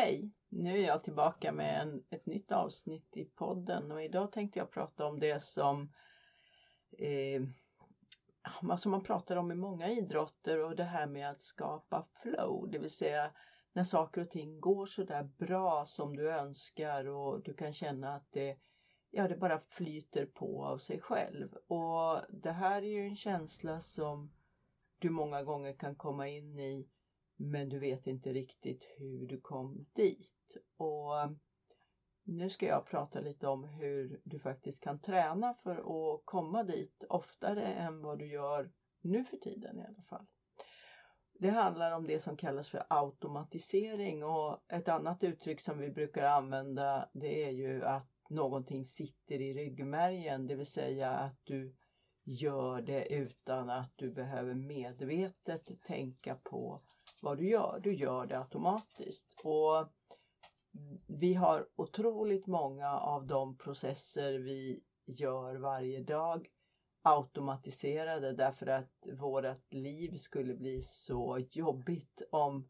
Hej! Nu är jag tillbaka med en, ett nytt avsnitt i podden och idag tänkte jag prata om det som, eh, som man pratar om i många idrotter och det här med att skapa flow, det vill säga när saker och ting går så där bra som du önskar och du kan känna att det, ja, det bara flyter på av sig själv. Och det här är ju en känsla som du många gånger kan komma in i men du vet inte riktigt hur du kom dit. Och eh, nu ska jag prata lite om hur du faktiskt kan träna för att komma dit oftare än vad du gör nu för tiden i alla fall. Det handlar om det som kallas för automatisering och ett annat uttryck som vi brukar använda det är ju att någonting sitter i ryggmärgen, det vill säga att du gör det utan att du behöver medvetet tänka på vad du gör. Du gör det automatiskt. Och vi har otroligt många av de processer vi gör varje dag automatiserade därför att vårt liv skulle bli så jobbigt om,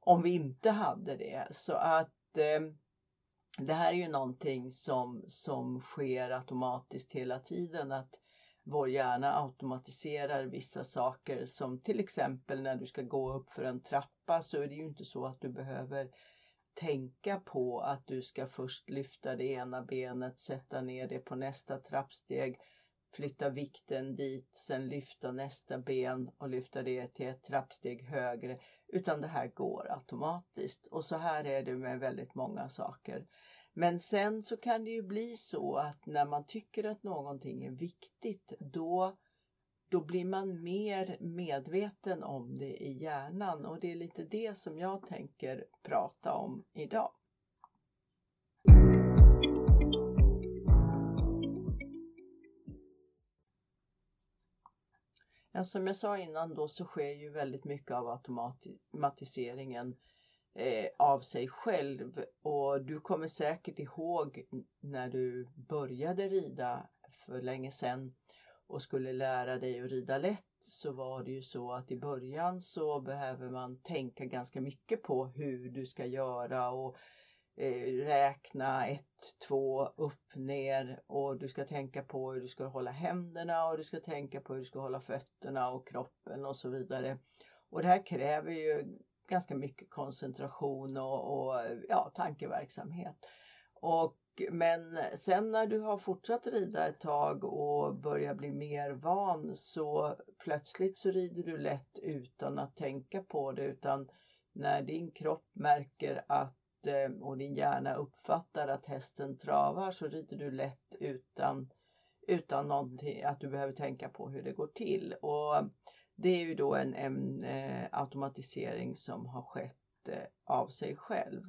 om vi inte hade det. Så att eh, det här är ju någonting som, som sker automatiskt hela tiden. Att vår hjärna automatiserar vissa saker som till exempel när du ska gå upp för en trappa så är det ju inte så att du behöver tänka på att du ska först lyfta det ena benet, sätta ner det på nästa trappsteg, flytta vikten dit, sen lyfta nästa ben och lyfta det till ett trappsteg högre. Utan det här går automatiskt och så här är det med väldigt många saker. Men sen så kan det ju bli så att när man tycker att någonting är viktigt då, då blir man mer medveten om det i hjärnan och det är lite det som jag tänker prata om idag. Ja, som jag sa innan då så sker ju väldigt mycket av automatiseringen eh, av sig själv och du kommer säkert ihåg när du började rida för länge sedan och skulle lära dig att rida lätt så var det ju så att i början så behöver man tänka ganska mycket på hur du ska göra och eh, räkna ett, två, upp, ner och du ska tänka på hur du ska hålla händerna och du ska tänka på hur du ska hålla fötterna och kroppen och så vidare. Och det här kräver ju ganska mycket koncentration och, och ja, tankeverksamhet. Och, men sen när du har fortsatt rida ett tag och börjar bli mer van så plötsligt så rider du lätt utan att tänka på det utan när din kropp märker att eh, och din hjärna uppfattar att hästen travar så rider du lätt utan, utan någonting, att du behöver tänka på hur det går till. Och det är ju då en, en eh, automatisering som har skett eh, av sig själv.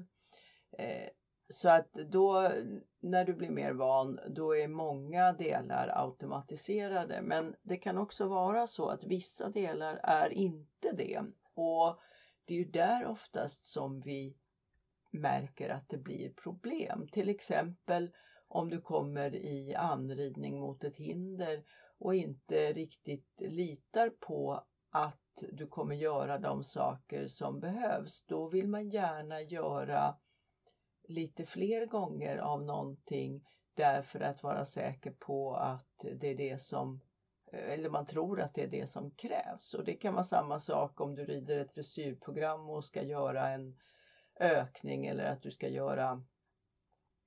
Eh, så att då när du blir mer van då är många delar automatiserade men det kan också vara så att vissa delar är inte det. Och det är ju där oftast som vi märker att det blir problem. Till exempel om du kommer i anridning mot ett hinder och inte riktigt litar på att du kommer göra de saker som behövs. Då vill man gärna göra lite fler gånger av någonting därför att vara säker på att det är det som eller man tror att det är det som krävs. Och det kan vara samma sak om du rider ett dressyrprogram och ska göra en ökning eller att du ska göra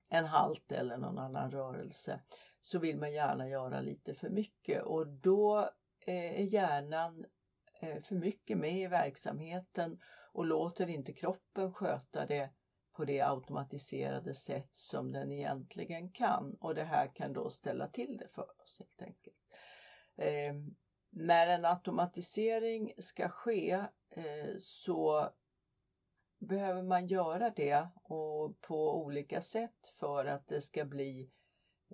en halt eller någon annan rörelse så vill man gärna göra lite för mycket och då eh, är hjärnan eh, för mycket med i verksamheten och låter inte kroppen sköta det på det automatiserade sätt som den egentligen kan och det här kan då ställa till det för oss helt enkelt. Eh, när en automatisering ska ske eh, så behöver man göra det och på olika sätt för att det ska bli Eh,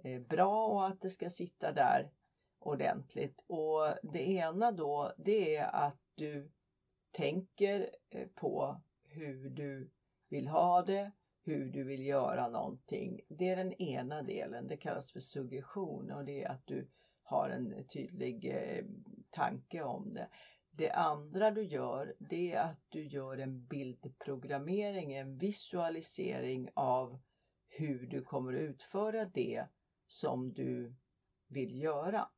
Eh, bra och att det ska sitta där ordentligt. Och det ena då det är att du tänker eh, på hur du vill ha det, hur du vill göra någonting. Det är den ena delen, det kallas för suggestion och det är att du har en tydlig eh, tanke om det. Det andra du gör det är att du gör en bildprogrammering, en visualisering av hur du kommer att utföra det som du vill göra.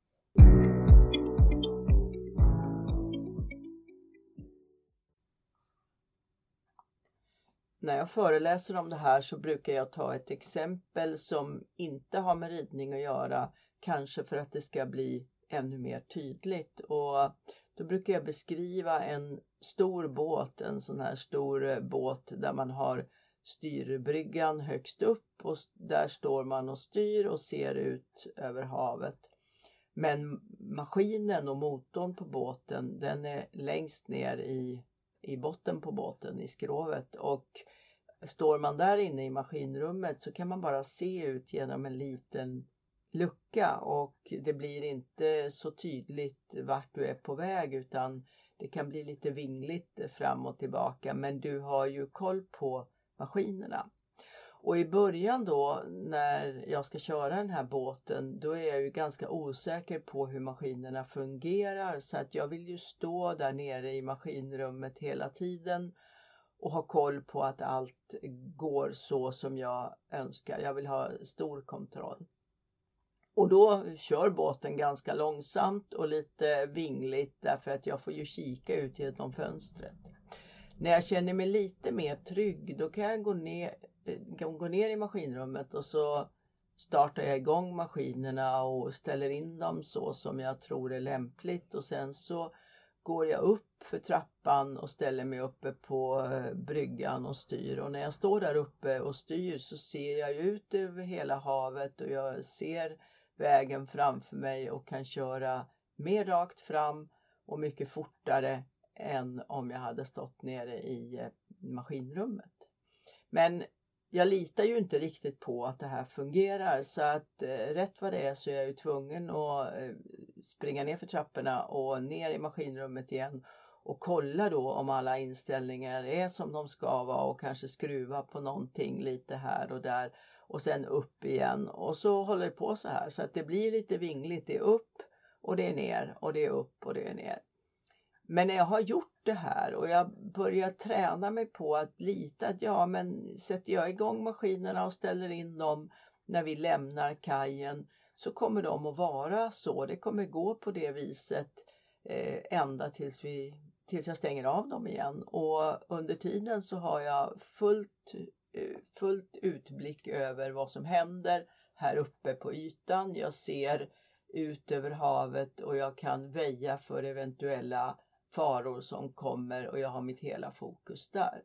När jag föreläser om det här så brukar jag ta ett exempel som inte har med ridning att göra, kanske för att det ska bli ännu mer tydligt. Och då brukar jag beskriva en stor båt, en sån här stor båt där man har styrbryggan högst upp och där står man och styr och ser ut över havet. Men maskinen och motorn på båten den är längst ner i, i botten på båten, i skrovet. Och står man där inne i maskinrummet så kan man bara se ut genom en liten lucka och det blir inte så tydligt vart du är på väg utan det kan bli lite vingligt fram och tillbaka men du har ju koll på maskinerna. Och i början då när jag ska köra den här båten då är jag ju ganska osäker på hur maskinerna fungerar så att jag vill ju stå där nere i maskinrummet hela tiden och ha koll på att allt går så som jag önskar. Jag vill ha stor kontroll. Och då kör båten ganska långsamt och lite vingligt därför att jag får ju kika ut genom fönstret. När jag känner mig lite mer trygg då kan jag gå ner, eh, gå ner i maskinrummet och så startar jag igång maskinerna och ställer in dem så som jag tror är lämpligt och sen så går jag upp för trappan och ställer mig uppe på eh, bryggan och styr. Och när jag står där uppe och styr så ser jag ut över hela havet och jag ser vägen framför mig och kan köra mer rakt fram och mycket fortare än om jag hade stått nere i eh, maskinrummet. Men jag litar ju inte riktigt på att det här fungerar så att eh, rätt vad det är så är jag ju tvungen att eh, springa ner för trapporna och ner i maskinrummet igen och kolla då om alla inställningar är som de ska vara och kanske skruva på någonting lite här och där och sen upp igen och så håller det på så här så att det blir lite vingligt. Det är upp och det är ner och det är upp och det är ner. Men när jag har gjort det här och jag börjar träna mig på att lita att ja men sätter jag igång maskinerna och ställer in dem när vi lämnar kajen så kommer de att vara så. Det kommer gå på det viset eh, ända tills, vi, tills jag stänger av dem igen. Och under tiden så har jag fullt, eh, fullt utblick över vad som händer här uppe på ytan. Jag ser ut över havet och jag kan väja för eventuella faror som kommer och jag har mitt hela fokus där.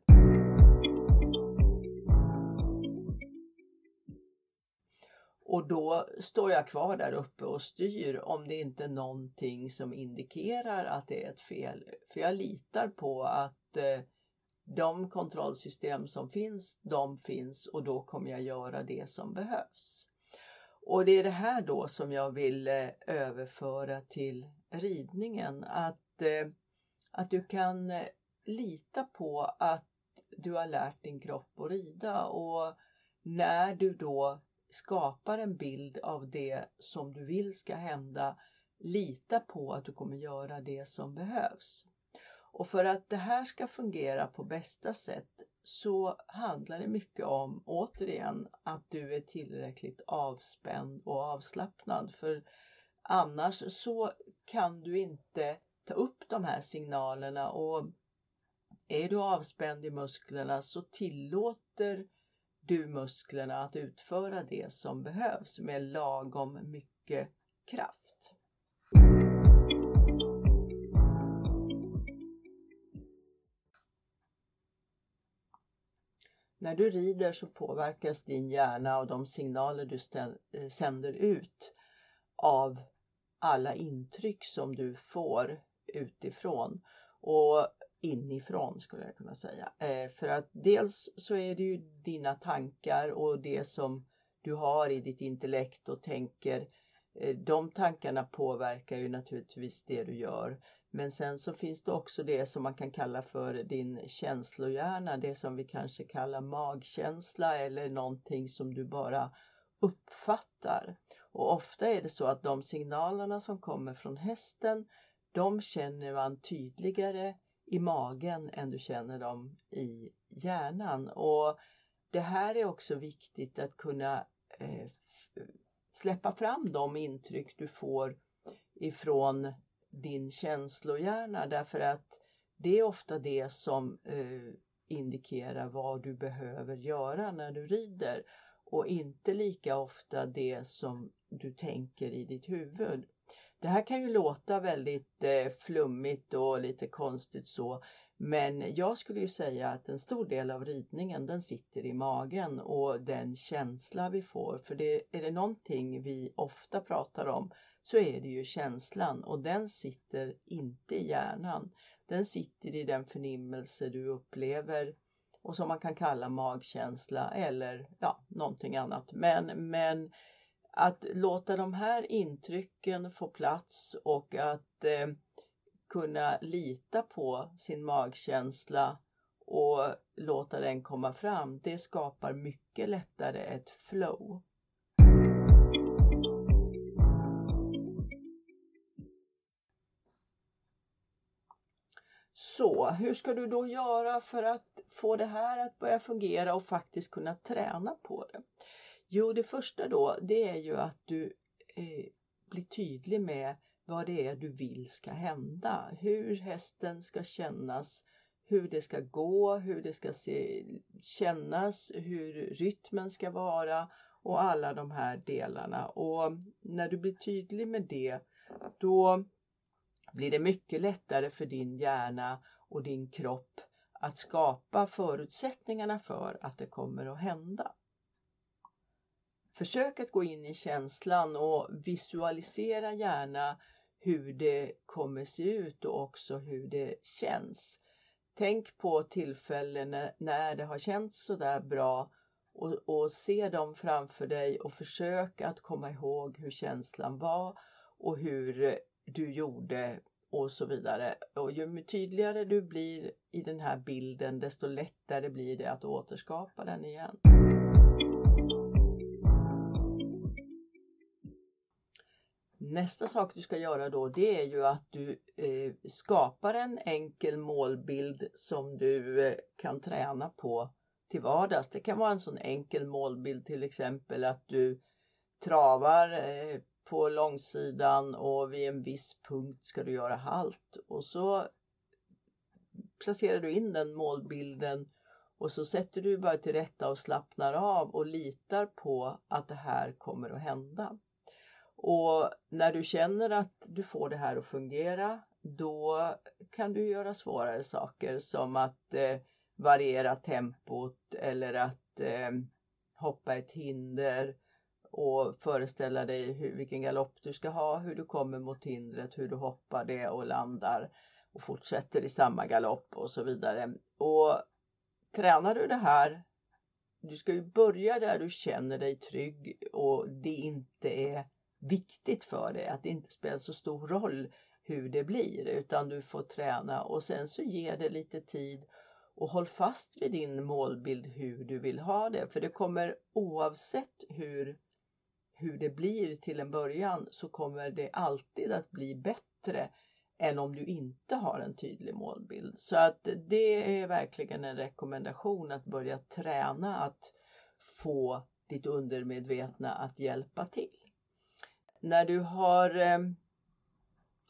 Och då står jag kvar där uppe och styr om det inte är någonting som indikerar att det är ett fel. För jag litar på att eh, de kontrollsystem som finns, de finns och då kommer jag göra det som behövs. Och det är det här då som jag vill eh, överföra till ridningen. Att eh, att du kan eh, lita på att du har lärt din kropp att rida och när du då skapar en bild av det som du vill ska hända, lita på att du kommer göra det som behövs. Och för att det här ska fungera på bästa sätt så handlar det mycket om, återigen, att du är tillräckligt avspänd och avslappnad. För annars så kan du inte ta upp de här signalerna och är du avspänd i musklerna så tillåter du musklerna att utföra det som behövs med lagom mycket kraft. När du rider så påverkas din hjärna och de signaler du eh, sänder ut av alla intryck som du får utifrån och inifrån skulle jag kunna säga. Eh, för att dels så är det ju dina tankar och det som du har i ditt intellekt och tänker. Eh, de tankarna påverkar ju naturligtvis det du gör. Men sen så finns det också det som man kan kalla för din känslohjärna, det som vi kanske kallar magkänsla eller någonting som du bara uppfattar. Och ofta är det så att de signalerna som kommer från hästen de känner man tydligare i magen än du känner dem i hjärnan. Och det här är också viktigt att kunna eh, släppa fram de intryck du får ifrån din känslohjärna därför att det är ofta det som eh, indikerar vad du behöver göra när du rider och inte lika ofta det som du tänker i ditt huvud. Det här kan ju låta väldigt eh, flummigt och lite konstigt så men jag skulle ju säga att en stor del av ridningen den sitter i magen och den känsla vi får. För det, är det någonting vi ofta pratar om så är det ju känslan och den sitter inte i hjärnan. Den sitter i den förnimmelse du upplever och som man kan kalla magkänsla eller ja, någonting annat. Men, men att låta de här intrycken få plats och att eh, kunna lita på sin magkänsla och låta den komma fram, det skapar mycket lättare ett flow. Så hur ska du då göra för att få det här att börja fungera och faktiskt kunna träna på det? Jo, det första då, det är ju att du eh, blir tydlig med vad det är du vill ska hända. Hur hästen ska kännas, hur det ska gå, hur det ska se, kännas, hur rytmen ska vara och alla de här delarna. Och när du blir tydlig med det, då blir det mycket lättare för din hjärna och din kropp att skapa förutsättningarna för att det kommer att hända. Försök att gå in i känslan och visualisera gärna hur det kommer se ut och också hur det känns. Tänk på tillfällen när det har känts sådär bra och, och se dem framför dig och försök att komma ihåg hur känslan var och hur du gjorde och så vidare. Och ju tydligare du blir i den här bilden desto lättare blir det att återskapa den igen. Nästa sak du ska göra då det är ju att du eh, skapar en enkel målbild som du eh, kan träna på till vardags. Det kan vara en sån enkel målbild till exempel att du travar eh, på långsidan och vid en viss punkt ska du göra halt och så placerar du in den målbilden och så sätter du bara till rätta och slappnar av och litar på att det här kommer att hända. Och när du känner att du får det här att fungera då kan du göra svårare saker som att eh, variera tempot eller att eh, hoppa ett hinder och föreställa dig hur, vilken galopp du ska ha, hur du kommer mot hindret, hur du hoppar det och landar och fortsätter i samma galopp och så vidare. Och tränar du det här, du ska ju börja där du känner dig trygg och det inte är viktigt för dig, att det inte spelar så stor roll hur det blir utan du får träna och sen så ger det lite tid och håll fast vid din målbild hur du vill ha det för det kommer oavsett hur, hur det blir till en början så kommer det alltid att bli bättre än om du inte har en tydlig målbild. Så att det är verkligen en rekommendation att börja träna att få ditt undermedvetna att hjälpa till när du har eh,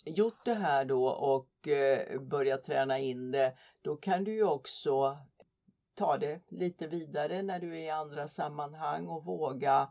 gjort det här då och eh, börjat träna in det, då kan du ju också ta det lite vidare när du är i andra sammanhang och våga,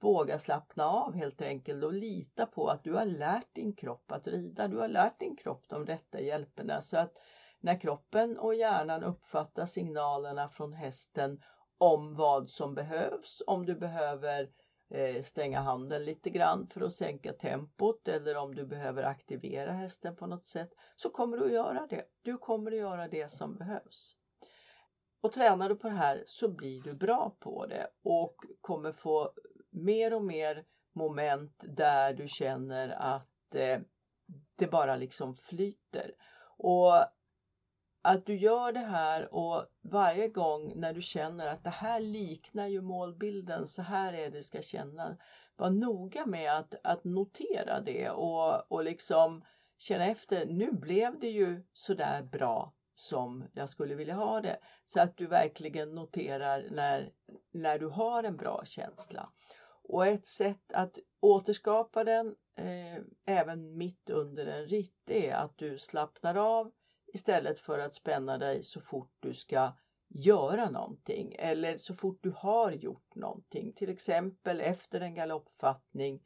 våga slappna av helt enkelt och lita på att du har lärt din kropp att rida. Du har lärt din kropp de rätta hjälperna så att när kroppen och hjärnan uppfattar signalerna från hästen om vad som behövs, om du behöver Eh, Eh, stänga handen lite grann för att sänka tempot eller om du behöver aktivera hästen på något sätt så kommer du att göra det. Du kommer att göra det som behövs. Och tränar du på det här så blir du bra på det och kommer få mer och mer moment där du känner att eh, det bara liksom flyter. Och att du gör det här och varje gång när du känner att det här liknar ju målbilden, så här är det du ska känna. Var noga med att, att notera det och, och liksom känna efter, nu blev det ju sådär bra som jag skulle vilja ha det. Så att du verkligen noterar när, när du har en bra känsla. Och ett sätt att återskapa den eh, även mitt under en ritt är att du slappnar av istället för att spänna dig så fort du ska göra någonting eller så fort du har gjort någonting. Till exempel efter en galoppfattning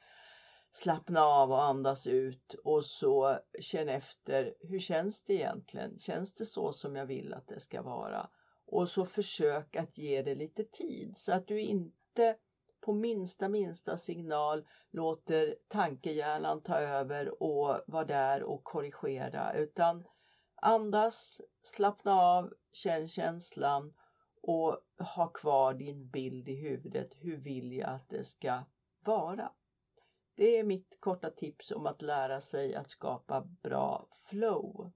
slappna av och andas ut och så känn efter hur känns det egentligen? Känns det så som jag vill att det ska vara? Och så försök att ge det lite tid så att du inte på minsta minsta signal låter tankehjärnan ta över och vara där och korrigera utan andas, slappna av, känn känslan och ha kvar din bild i huvudet. Hur vill jag att det ska vara? Det är mitt korta tips om att lära sig att skapa bra flow.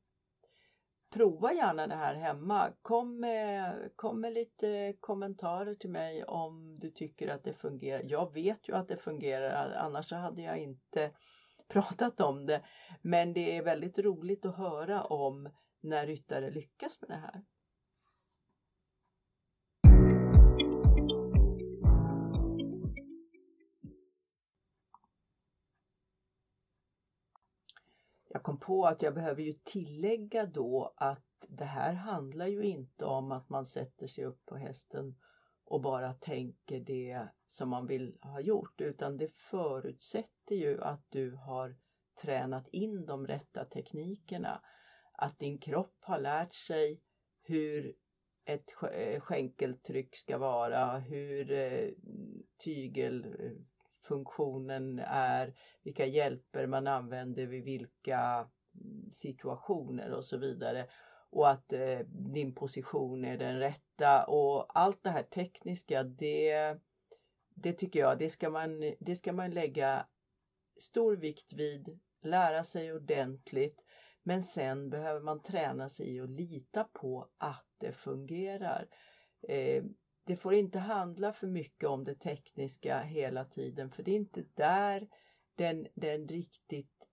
Prova gärna det här hemma. Kom med, kom med lite kommentarer till mig om du tycker att det fungerar. Jag vet ju att det fungerar, annars så hade jag inte pratat om det. Men det är väldigt roligt att höra om när ryttare lyckas med det här. Jag kom på att jag behöver ju tillägga då att det här handlar ju inte om att man sätter sig upp på hästen och bara tänker det som man vill ha gjort utan det förutsätter ju att du har tränat in de rätta teknikerna. Att din kropp har lärt sig hur ett eh, skänkeltryck ska vara, hur eh, tygelfunktionen är, vilka hjälper man använder vid vilka mm, situationer och så vidare. Och att eh, din position är den rätta och allt det här tekniska det, det tycker jag det ska, man, det ska man lägga stor vikt vid, lära sig ordentligt men sen behöver man träna sig i att lita på att det fungerar. Eh, det får inte handla för mycket om det tekniska hela tiden för det är inte där den, den riktigt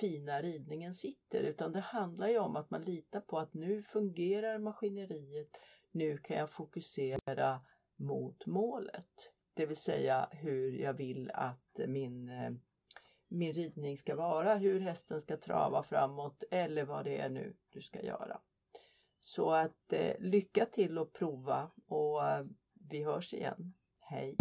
fina ridningen sitter utan det handlar ju om att man litar på att nu fungerar maskineriet, nu kan jag fokusera mot målet. Det vill säga hur jag vill att min, eh, min ridning ska vara, hur hästen ska trava framåt eller vad det är nu du ska göra. Så att eh, lycka till och prova och eh, vi hörs igen. Hej!